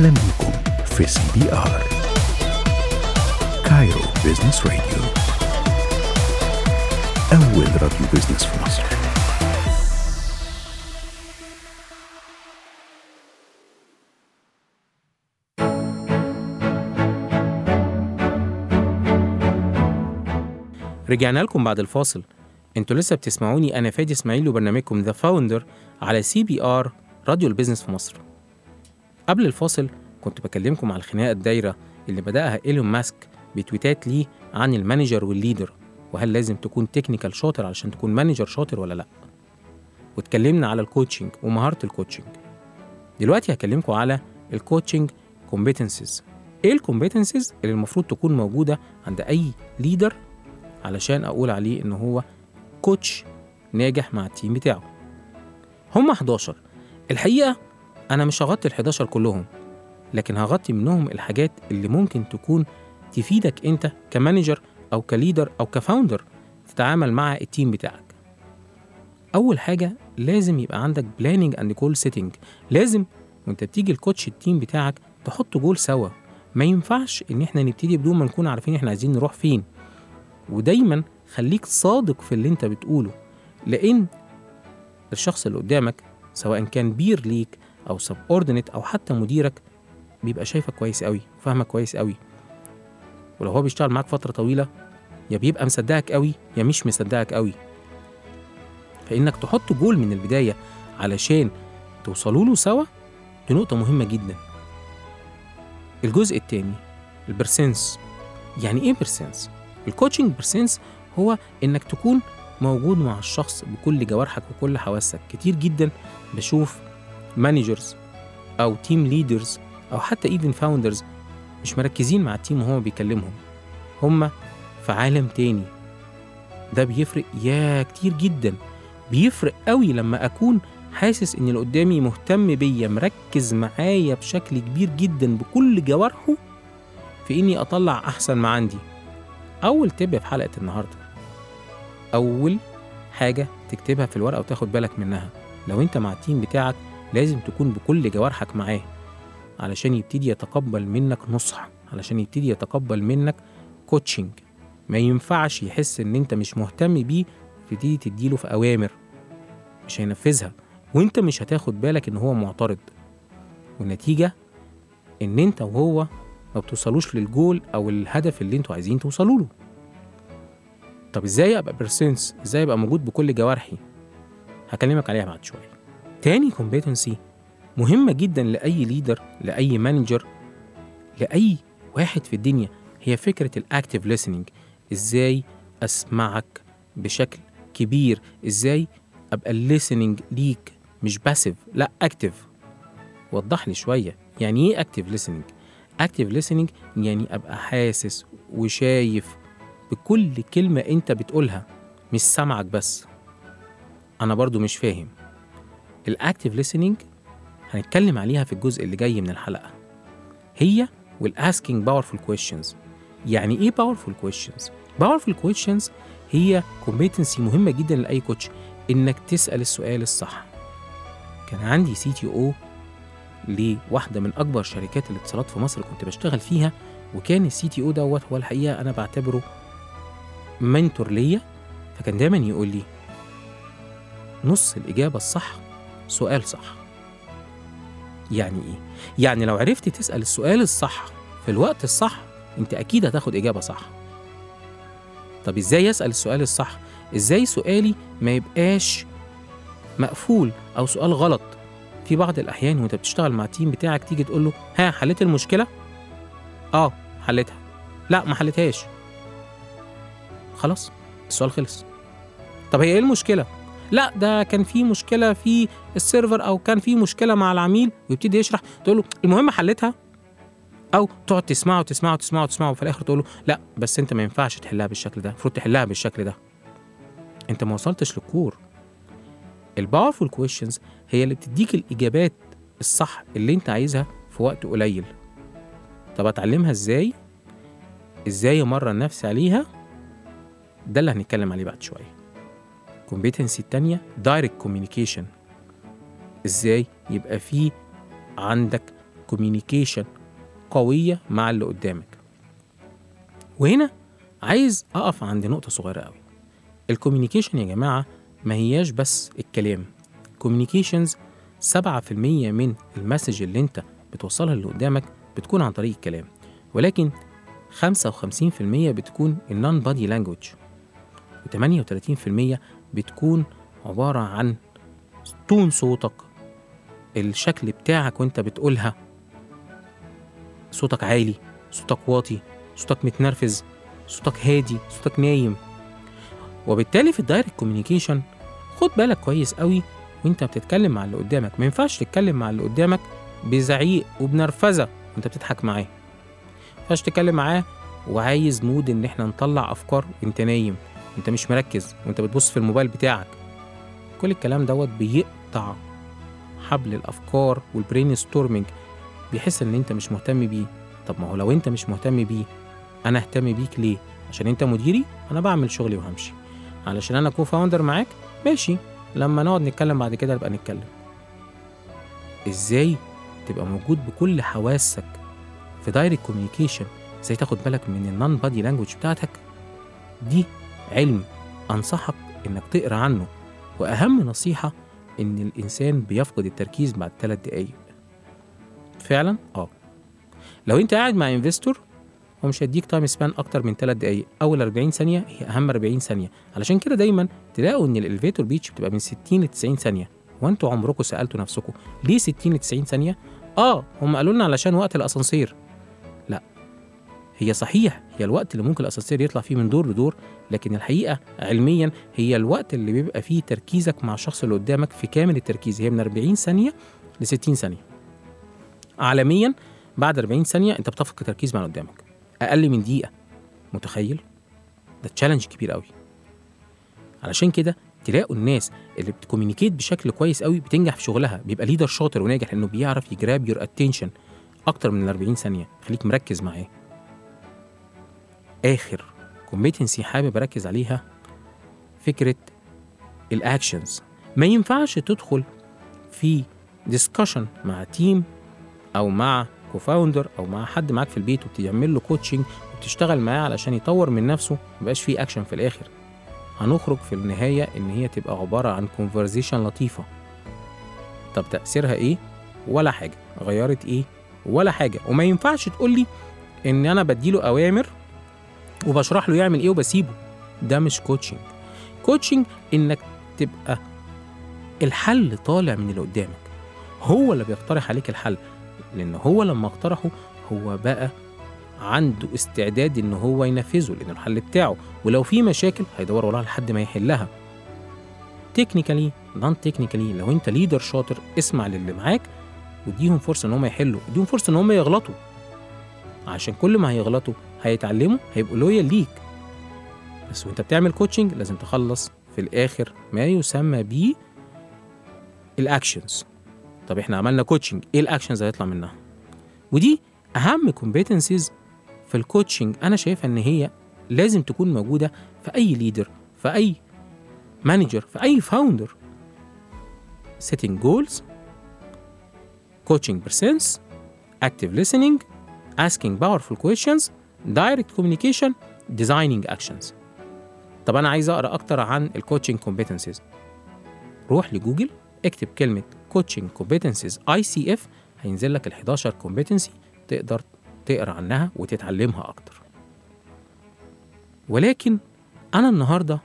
أهلا بكم في CBR. Cairo Business Radio أول راديو business في مصر. رجعنا لكم بعد الفاصل. أنتوا لسه بتسمعوني أنا فادي إسماعيل وبرنامجكم The Founder على CBR راديو ال business في مصر. قبل الفاصل كنت بكلمكم على الخناقة الدايرة اللي بدأها إيلون ماسك بتويتات ليه عن ال manager وال leader وهل لازم تكون technical شاطر علشان تكون manager شاطر ولا لأ. واتكلمنا على ال coaching ومهارة ال coaching دلوقتي هكلمكم على ال coaching competencies إيه ال competencies اللي المفروض تكون موجودة عند أي leader علشان أقول عليه إن هو coach ناجح مع ال team بتاعه. هم 11 الحقيقة أنا مش هغطي ال 11 كلهم لكن هغطي منهم الحاجات اللي ممكن تكون تفيدك أنت ك manager أو ك leader أو ك founder تتعامل مع ال team بتاعك. أول حاجة لازم يبقى عندك planning and goal setting لازم وأنت بتيجي ت coach ال team بتاعك تحط جول سوا. ما ينفعش إن إحنا نبتدي بدون ما نكون عارفين إحنا عايزين نروح فين. ودايما خليك صادق في اللي أنت بتقوله لأن الشخص اللي قدامك سواء كان بير ليك أو سب أو حتى مديرك بيبقى شايفك كويس قوي وفاهمك كويس قوي ولو هو بيشتغل معاك فترة طويلة يا بيبقى مصدقك قوي يا مش مصدقك قوي فإنك تحط جول من البداية علشان توصلوا له سوا دي نقطة مهمة جدا. الجزء الثاني ال presence يعني إيه presence ال coaching presence هو إنك تكون موجود مع الشخص بكل جوارحك وكل حواسك. كتير جدا بشوف managers أو team leaders أو حتى even founders مش مركزين مع ال team وهو بيكلمهم. هم في عالم تاني. ده بيفرق يا كتير جدا. بيفرق قوي لما أكون حاسس إن اللي قدامي مهتم بيا مركز معايا بشكل كبير جدا بكل جوارحه في إني أطلع أحسن ما عندي. أول tip في حلقة النهارده. أول حاجة تكتبها في الورقة وتاخد بالك منها. لو أنت مع ال team بتاعك لازم تكون بكل جوارحك معاه علشان يبتدي يتقبل منك نصح علشان يبتدي يتقبل منك coaching ما ينفعش يحس إن أنت مش مهتم بيه تبتدي تديله في أوامر مش هينفذها وأنت مش هتاخد بالك إن هو معترض. والنتيجة إن أنت وهو ما بتوصلوش للجول أو الهدف اللي أنتوا عايزين توصلوا له. طب إزاي أبقى presence إزاي أبقى موجود بكل جوارحي؟ هكلمك عليها بعد شوية. تاني competency مهمة جدا لأي leader لأي manager لأي واحد في الدنيا هي فكرة ال active listening. إزاي أسمعك بشكل كبير؟ إزاي أبقى listening ليك؟ مش passive لأ active وضح لي شوية يعني إيه active listening active listening يعني أبقى حاسس وشايف بكل كلمة أنت بتقولها مش سامعك بس. أنا برضو مش فاهم. ال active listening هنتكلم عليها في الجزء اللي جاي من الحلقة. هي وال asking powerful questions. يعني إيه powerful questions powerful questions هي competency مهمة جدا لأي coach إنك تسأل السؤال الصح. كان عندي CTO لواحدة من أكبر شركات الاتصالات في مصر كنت بشتغل فيها وكان ال CTO دوت هو الحقيقة أنا بعتبره mentor ليا. فكان دايما يقول لي نص الإجابة الصح سؤال صح. يعني إيه؟ يعني لو عرفت تسأل السؤال الصح في الوقت الصح أنت أكيد هتاخد إجابة صح. طب إزاي أسأل السؤال الصح؟ إزاي سؤالي ما يبقاش مقفول أو سؤال غلط؟ في بعض الأحيان وأنت بتشتغل مع ال team بتاعك تيجي تقول له ها حليت المشكلة؟ آه حليتها. لا ما حليتهاش. خلاص السؤال خلص. طب هي إيه المشكلة؟ لا ده كان في مشكلة في ال server أو كان في مشكلة مع العميل ويبتدي يشرح. تقول له المهم حليتها أو تقعد تسمعه وتسمعه وتسمعه وتسمعه وفي الآخر تقول له لا بس أنت ما ينفعش تحلها بالشكل ده المفروض تحلها بالشكل ده. أنت ما وصلتش لل core. ال powerful questions هي اللي بتديك الإجابات الصح اللي أنت عايزها في وقت قليل. طب أتعلمها إزاي؟ إزاي أمرن نفسي عليها؟ ده اللي هنتكلم عليه بعد شوية. ال competency التانية direct communication إزاي؟ يبقى في عندك communication قوية مع اللي قدامك. وهنا عايز أقف عند نقطة صغيرة قوي. ال communication يا جماعة ما هياش بس الكلام. communications 7% من ال message اللي انت بتوصلها اللي قدامك بتكون عن طريق الكلام. ولكن 55% بتكون ال non body language و38% بتكون عبارة عن tone صوتك. الشكل بتاعك وانت بتقولها صوتك عالي صوتك واطي صوتك متنرفز صوتك هادي صوتك نايم. وبالتالي في ال direct communication خد بالك كويس قوي وانت بتتكلم مع اللي قدامك. ما ينفعش تتكلم مع اللي قدامك بزعيق وبنرفزة وانت بتضحك معاه. ما ينفعش تتكلم معاه وعايز mood ان إحنا نطلع افكار وانت نايم. وانت مش مركز وانت بتبص في الموبايل بتاعك. كل الكلام دوت بيقطع حبل الأفكار وال brainstorming بيحس إن أنت مش مهتم بيه. طب ما هو لو أنت مش مهتم بيه أنا أهتم بيك ليه؟ عشان أنت مديري أنا بعمل شغلي وهمشي. علشان أنا co-founder معاك ماشي. لما نقعد نتكلم بعد كده نبقى نتكلم. إزاي تبقى موجود بكل حواسك في direct communication إزاي تاخد بالك من ال non body language بتاعتك؟ دي علم أنصحك إنك تقرأ عنه وأهم نصيحة إن الإنسان بيفقد التركيز بعد ثلاث دقايق. فعلا؟ آه. لو أنت قاعد مع investor هو مش هيديك time span أكتر من 3 دقايق أول 40 ثانية هي أهم 40 ثانية. علشان كده دايما تلاقوا إن ال elevator pitch بتبقى من 60 ل 90 ثانية وأنتوا عمركم سألتوا نفسكم ليه 60 ل 90 ثانية؟ آه هم قالوا لنا علشان وقت الأسانسير. لا هي صحيح هي الوقت اللي ممكن الأسانسير يطلع فيه من دور لدور لكن الحقيقة علميا هي الوقت اللي بيبقى فيه تركيزك مع الشخص اللي قدامك في كامل التركيز. هي من 40 ثانية ل 60 ثانية. عالميا بعد 40 ثانية أنت بتفقد التركيز مع اللي قدامك. أقل من دقيقة. متخيل؟ ده تشالنج كبير قوي علشان كده تلاقوا الناس اللي بت communicate بشكل كويس قوي بتنجح في شغلها. بيبقى leader شاطر وناجح لأنه بيعرف ي grab your attention أكتر من ال 40 ثانية. خليك مركز معاه. آخر competency حابب أركز عليها فكرة ال actions ما ينفعش تدخل في discussion مع team أو مع co-founder أو مع حد معاك في البيت وبتعمل له coaching وبتشتغل معاه علشان يطور من نفسه ميبقاش فيه اكشن في الآخر. هنخرج في النهاية إن هي تبقى عبارة عن conversation لطيفة. طب تأثيرها إيه؟ ولا حاجة. غيرت إيه؟ ولا حاجة. وما ينفعش تقول لي إن أنا بديله أوامر وبشرح له يعمل إيه وبسيبه. ده مش coaching coaching إنك تبقى الحل طالع من اللي قدامك. هو اللي بيقترح عليك الحل. لأن هو لما اقترحه هو بقى عنده استعداد إن هو ينفذه لأن الحل بتاعه. ولو في مشاكل هيدور وراها لحد ما يحلها. technically non technically لو أنت leader شاطر اسمع للي معاك واديهم فرصة إن هم يحلوا. اديهم فرصة إن هم يغلطوا. عشان كل ما هيغلطوا هيتعلموا هيبقوا loyal ليك. بس وانت بتعمل coaching لازم تخلص في الآخر ما يسمى بيه ال actions طب إحنا عملنا coaching إيه ال actions هيطلع منها؟ ودي أهم competencies في ال coaching أنا شايفها إن هي لازم تكون موجودة في أي leader في أي manager في أي founder setting goals coaching presence active listening asking powerful questions direct communication designing actions. طب أنا عايز أقرأ أكتر عن ال coaching competencies روح لجوجل اكتب كلمة coaching competencies ICF هينزل لك ال 11 competency تقدر تقرأ عنها وتتعلمها أكتر. ولكن أنا النهارده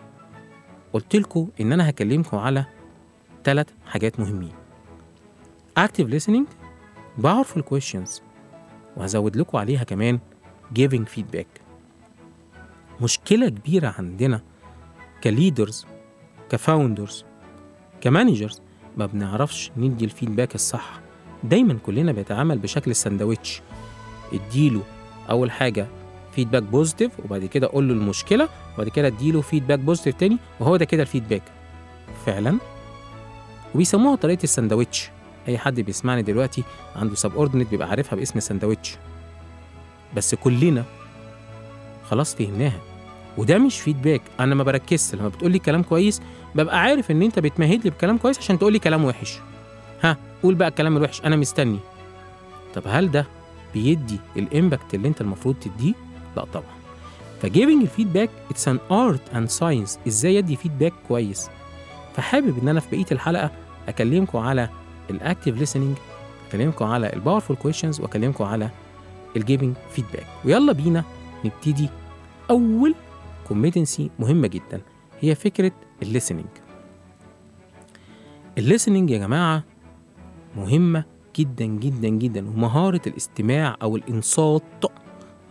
قلت لكم إن أنا هكلمكم على ثلاث حاجات مهمين. active listening powerful questions وهزود لكم عليها كمان giving feedback. مشكلة كبيرة عندنا ك leaders ك founders ك managers ما بنعرفش ندي ال feedback الصح. دايما كلنا بيتعامل بشكل السندوتش اديله أول حاجة feedback positive وبعد كده أقول له المشكلة وبعد كده اديله feedback positive تاني وهو ده كده ال feedback. فعلا؟ وبيسموها طريقة السندوتش أي حد بيسمعني دلوقتي عنده subordinate بيبقى عارفها باسم السندوتش بس كلنا خلاص فهمناها. وده مش feedback أنا ما بركزش. لما بتقول لي كلام كويس ببقى عارف إن أنت بتمهد لي بكلام كويس عشان تقول لي كلام وحش. ها قول بقى الكلام الوحش. أنا مستني. طب هل ده بيدي ال impact اللي أنت المفروض تديه؟ لا طبعا. ف giving ال feedback it's an art and science إزاي أدي feedback كويس؟ فحابب إن أنا في بقية الحلقة أكلمكم على ال active listening أكلمكم على ال powerful questions وأكلمكم على ال giving feedback. ويلا بينا نبتدي. أول competency مهمة جدا هي فكرة ال listening ال listening يا جماعة مهمة جدا جدا جدا. ومهارة الاستماع أو الإنصات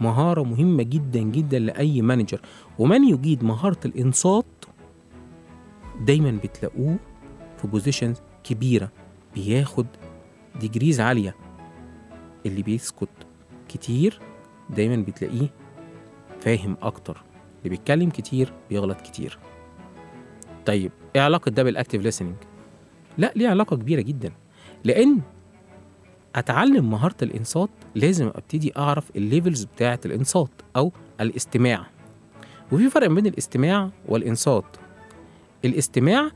مهارة مهمة جدا جدا لأي manager ومن يجيد مهارة الإنصات؟ دايما بتلاقوه في positions كبيرة. بياخد degrees عالية. اللي بيسكت كتير دايما بتلاقيه فاهم أكتر اللي بيتكلم كتير بيغلط كتير. طيب إيه علاقة ده بال active listening لا ليه علاقة كبيرة جدا. لأن أتعلم مهارة الإنصات لازم أبتدي أعرف ال levels بتاعة الإنصات أو الاستماع. وفي فرق بين الاستماع والإنصات. الاستماع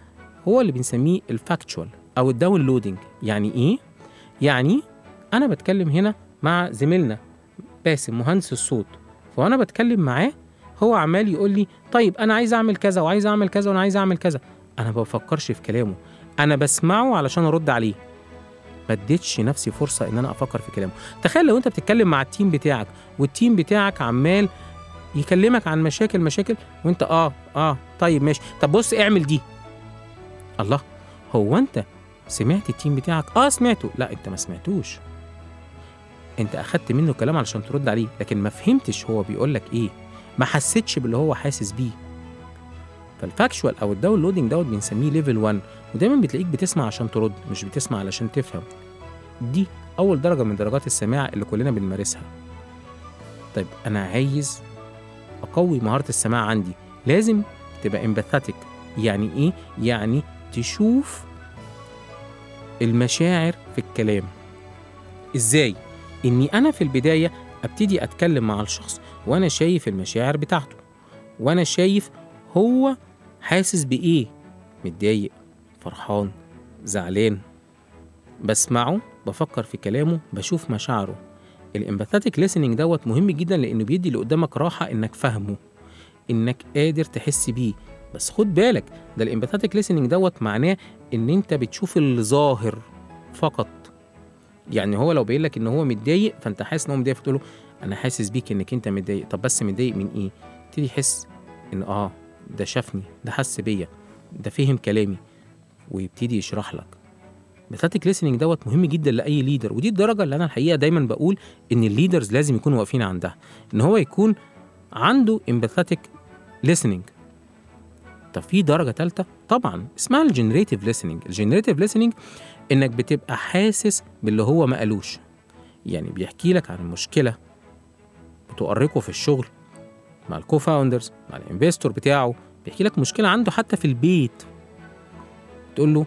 هو اللي بنسميه ال factual أو ال downloading يعني إيه؟ يعني أنا بتكلم هنا مع زميلنا. باسم مهندس الصوت. فانا بتكلم معاه هو عمال يقول لي طيب أنا عايز أعمل كذا وعايز أعمل كذا وأنا عايز أعمل كذا. أنا ما بفكرش في كلامه. أنا بسمعه علشان أرد عليه. ما اديتش نفسي فرصة إن أنا أفكر في كلامه. تخيل لو أنت بتتكلم مع ال team بتاعك وال team بتاعك عمال يكلمك عن مشاكل مشاكل وأنت آه آه طيب ماشي. طب بص اعمل دي. الله هو أنت سمعت ال team بتاعك؟ آه سمعته. لا أنت ما سمعتوش. انت اخدت منه كلام علشان ترد عليه لكن ما فهمتش هو بيقول لك إيه ما حسيتش باللي هو حاسس بيه. فال factual أو ال downloading دوت بنسميه level 1 ودايما بتلاقيك بتسمع عشان ترد مش بتسمع علشان تفهم. دي أول درجة من درجات السماع اللي كلنا بنمارسها. طيب أنا عايز أقوي مهارة السماع عندي. لازم تبقى امباثاتيك يعني إيه؟ يعني تشوف المشاعر في الكلام. إزاي؟ إني أنا في البداية أبتدي أتكلم مع الشخص وأنا شايف المشاعر بتاعته وأنا شايف هو حاسس بإيه متضايق فرحان زعلان. بسمعه بفكر في كلامه بشوف مشاعره. ال empathetic listening دوت مهم جدا لأنه بيدي اللي قدامك راحة إنك فاهمه إنك قادر تحس بيه. بس خد بالك ده ال empathetic listening دوت معناه إن أنت بتشوف الظاهر فقط. يعني هو لو بيقول لك إن هو متضايق فأنت حاسس إن هو متضايق فتقول له أنا حاسس بيك إنك أنت متضايق. طب بس متضايق من إيه؟ تبتدي يحس إن آه ده شافني ده حس بيا ده فهم كلامي ويبتدي يشرح لك. empathetic listening دوت مهم جدا لأي leader ودي الدرجة اللي أنا الحقيقة دايما بقول إن ال leaders لازم يكونوا واقفين عندها. إن هو يكون عنده empathetic listening. طب في درجة ثالثه طبعا اسمها ال generative listening. ال generative listening إنك بتبقى حاسس باللي هو ما قالوش. يعني بيحكي لك عن مشكلة بتؤرقه في الشغل مع ال co-founders مع ال investor بتاعه بيحكي لك مشكلة عنده حتى في البيت. تقول له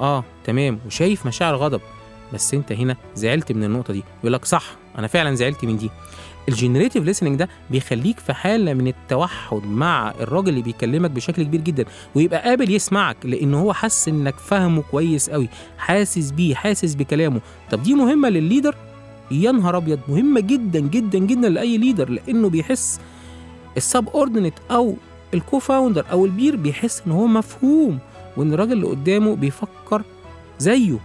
آه تمام وشايف مشاعر غضب. بس أنت هنا زعلت من النقطة دي يقول لك صح أنا فعلا زعلت من دي. ال generative listening ده بيخليك في حالة من التوحد مع الراجل اللي بيكلمك بشكل كبير جدا ويبقى قابل يسمعك لأن هو حس إنك فاهمه كويس قوي حاسس بيه حاسس بكلامه. طب دي مهمة للل leader؟ يا نهار أبيض مهمة جدا جدا جدا لأي leader لأنه بيحس ال subordinate أو ال co-founder أو ال peer بيحس إن هو مفهوم وإن الراجل اللي قدامه بيفكر زيه.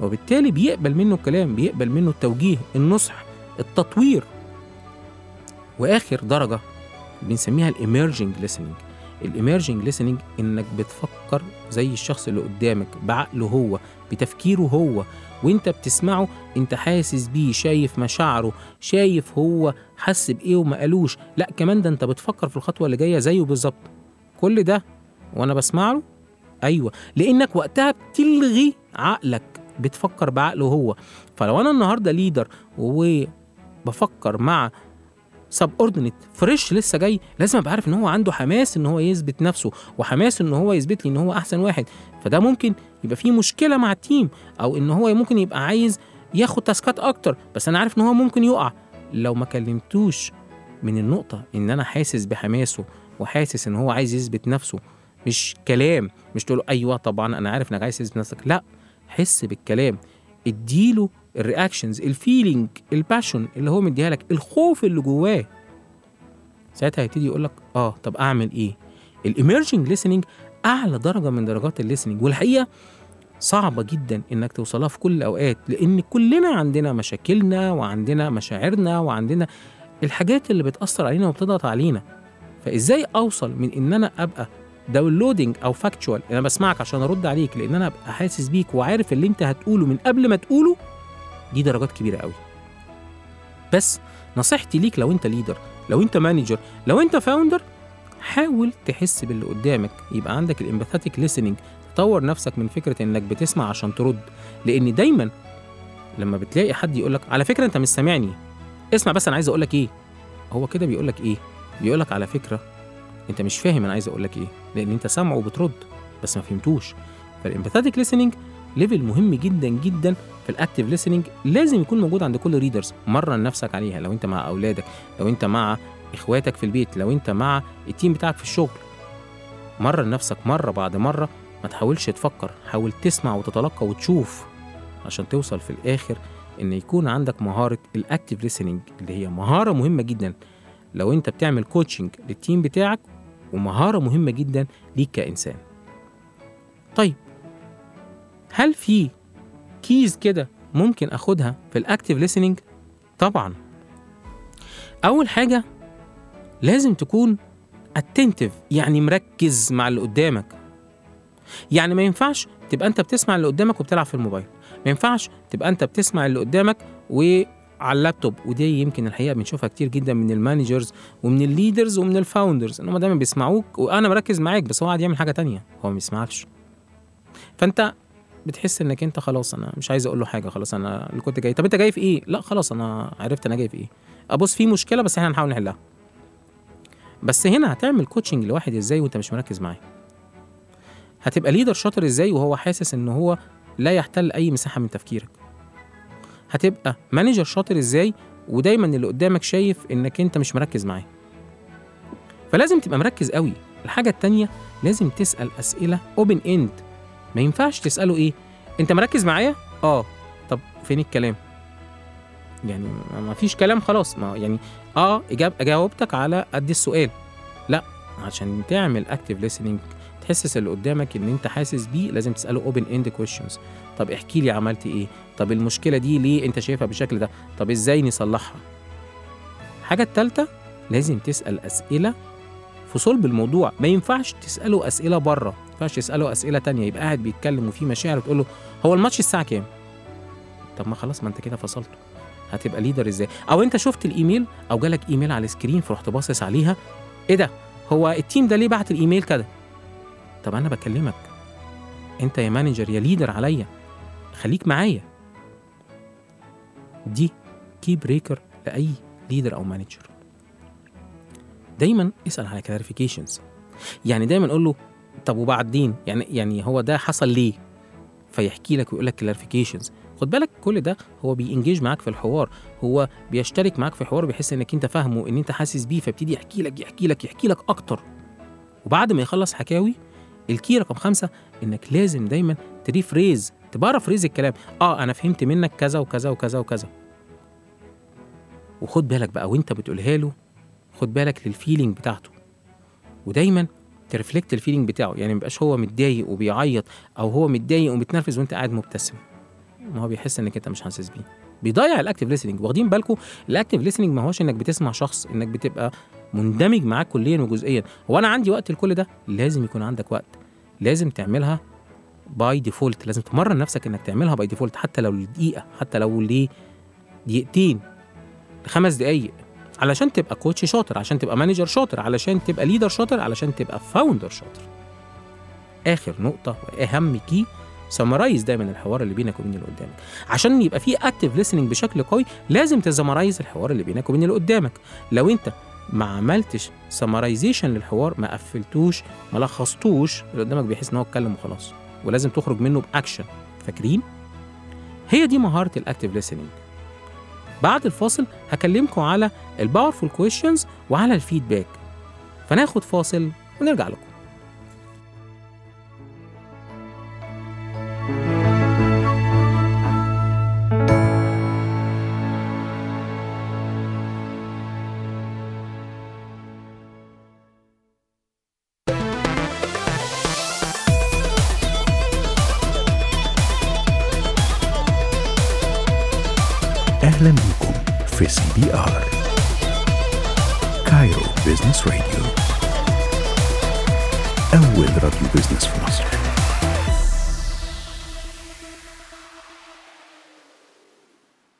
وبالتالي بيقبل منه الكلام بيقبل منه التوجيه النصح. التطوير. وآخر درجة بنسميها ال emerging listening. ال emerging listening إنك بتفكر زي الشخص اللي قدامك بعقله هو بتفكيره هو. وإنت بتسمعه إنت حاسس بيه شايف مشاعره شايف هو حس بإيه وما قالوش. لأ كمان ده إنت بتفكر في الخطوة اللي جاية زيه بالظبط. كل ده وأنا بسمع له أيوه. لإنك وقتها بتلغي عقلك بتفكر بعقله هو. فلو أنا النهارده leader وبفكر مع subordinate fresh لسه جاي لازم أبقى عارف إن هو عنده حماس إن هو يثبت نفسه وحماس إن هو يثبت لي إن هو أحسن واحد. فده ممكن يبقى فيه مشكلة مع ال team أو إن هو ممكن يبقى عايز ياخد task ات أكتر بس أنا عارف إن هو ممكن يقع. لو ما كلمتوش من النقطة إن أنا حاسس بحماسه وحاسس إن هو عايز يثبت نفسه مش كلام مش تقول أيوه طبعا أنا عارف إنك عايز تثبت نفسك لأ حس بالكلام. اديله ال reactions ال feeling ال passion اللي هو مديها لك الخوف اللي جواه. ساعتها هيبتدي يقول لك آه طب أعمل إيه؟ ال emerging listening أعلى درجة من درجات ال listening والحقيقة صعبة جدا إنك توصلها في كل الاوقات لأن كلنا عندنا مشاكلنا وعندنا مشاعرنا وعندنا الحاجات اللي بتأثر علينا وبتضغط علينا. فإزاي أوصل من إن أنا أبقى downloading أو factual أنا بسمعك عشان أرد عليك لأن أنا أبقى حاسس بيك وعارف اللي أنت هتقوله من قبل ما تقوله دي درجات كبيرة قوي. بس نصيحتي ليك لو انت leader لو انت manager لو انت founder حاول تحس باللي قدامك يبقى عندك ال empathic listening تطور نفسك من فكرة إنك بتسمع عشان ترد. لأن دايما لما بتلاقي حد يقول لك على فكرة أنت مش سامعني. اسمع بس أنا عايز أقول لك إيه؟ هو كده بيقول لك إيه؟ بيقول لك على فكرة أنت مش فاهم أنا عايز أقول لك إيه لأن أنت سامعه وبترد بس ما فهمتوش. فال empathic listening level مهم جدا جدا في ال active listening. لازم يكون موجود عند كل leaders مرن نفسك عليها. لو انت مع أولادك لو انت مع إخواتك في البيت لو انت مع ال team بتاعك في الشغل. مرن نفسك مرة بعد مرة. ما تحاولش تفكر. حاول تسمع وتتلقى وتشوف عشان توصل في الآخر إن يكون عندك مهارة ال active listening اللي هي مهارة مهمة جدا. لو انت بتعمل coaching لل team بتاعك ومهارة مهمة جدا ليك كإنسان. طيب هل في keys كده ممكن أخدها في ال active listening طبعا. أول حاجة لازم تكون attentive يعني مركز مع اللي قدامك. يعني ما ينفعش تبقى أنت بتسمع اللي قدامك وبتلعب في الموبايل. ما ينفعش تبقى أنت بتسمع اللي قدامك وعلى اللابتوب. ودي يمكن الحقيقة بنشوفها كتير جدا من ال managers ومن ال leaders ومن ال founders ان هم دايما بيسمعوك وأنا مركز معاك بس هو قاعد يعمل حاجة تانية. هو ما بيسمعكش. فأنت بتحس إنك أنت خلاص أنا مش عايز أقول له حاجة خلاص أنا اللي كنت جاي. طب أنت جاي في إيه؟ لا خلاص أنا عرفت أنا جاي في إيه. أبص في مشكلة بس إحنا هنحاول نحلها. بس هنا هتعمل coaching لواحد إزاي وأنت مش مركز معاه؟ هتبقى leader شاطر إزاي وهو حاسس إن هو لا يحتل أي مساحة من تفكيرك؟ هتبقى manager شاطر إزاي ودايما اللي قدامك شايف إنك أنت مش مركز معاه؟ فلازم تبقى مركز قوي. الحاجة التانية لازم تسأل أسئلة open end ما ينفعش تساله إيه؟ أنت مركز معايا؟ آه. طب فين الكلام؟ يعني ما- فيش كلام خلاص. ما يعني آه إجاب اجاوبتك على قد السؤال. لأ عشان تعمل active listening تحسس اللي قدامك إن أنت حاسس بيه لازم تسأله open end questions طب احكي لي عملت إيه؟ طب المشكلة دي ليه أنت شايفها بالشكل ده؟ طب إزاي نصلحها؟ الحاجة الثالثه لازم تسأل أسئلة في صلب الموضوع. ما ينفعش تساله أسئلة بره. ينفعش تساله أسئلة تانية. يبقى قاعد بيتكلم وفي مشاعر تقول له هو الماتش الساعة كام؟ طب ما خلاص ما انت كده فصلته. هتبقى leader إزاي؟ أو أنت شفت الإيميل؟ أو جالك إيميل على ال screen فرحت باصص عليها. إيه ده؟ هو ال team ده ليه بعت الإيميل كده؟ طب أنا بكلمك. أنت يا manager يا leader عليا. خليك معايا. دي key breaker لأي leader أو manager دايما اسأل على clarifications يعني دايما قول له طب وبعدين يعني يعني هو ده حصل ليه؟ فيحكي لك ويقول لك clarifications خد بالك كل ده هو بي engage معاك في الحوار هو بيشترك معاك في الحوار بيحس إنك أنت فاهمه إن أنت حاسس بيه فيبتدي يحكي لك يحكي لك يحكي لك أكتر. وبعد ما يخلص حكاوي ال key رقم خمسة إنك لازم دايما ت rephrase تبقى rephrase الكلام. آه أنا فهمت منك كذا وكذا وكذا وكذا. وخد بالك بقى وأنت بتقولها له خد بالك لل feeling بتاعته. ودايما ت reflect ال feeling بتاعه يعني ما هو متضايق وبيعيط أو هو متضايق ومتنرفز وأنت قاعد مبتسم. ما هو بيحس إنك أنت مش حاسس بيه. بيضيع ال active listening واخدين بالكم؟ ال active listening ما هوش إنك بتسمع شخص إنك بتبقى مندمج معاه كليا وجزئيا. هو أنا عندي وقت لكل ده؟ لازم يكون عندك وقت. لازم تعملها by default لازم تمرن نفسك إنك تعملها by default حتى لو لدقيقة حتى لو ليه دقيقتين لخمس دقايق. علشان تبقى coach شاطر عشان تبقى manager شاطر علشان تبقى leader شاطر علشان تبقى founder شاطر. آخر نقطة وأهم key summarize دايما الحوار اللي بينك وبين اللي قدامك. عشان يبقى في active listening بشكل قوي لازم ت summarize الحوار اللي بينك وبين اللي قدامك. لو انت ما عملتش summarization للحوار ما قفلتوش ما لخصتوش اللي قدامك بيحس إن هو اتكلم وخلاص ولازم تخرج منه بأكشن. فاكرين؟ هي دي مهارة ال active listening. بعد الفاصل هكلمكم على ال powerful questions وعلى ال feedback فناخد فاصل ونرجع لكم.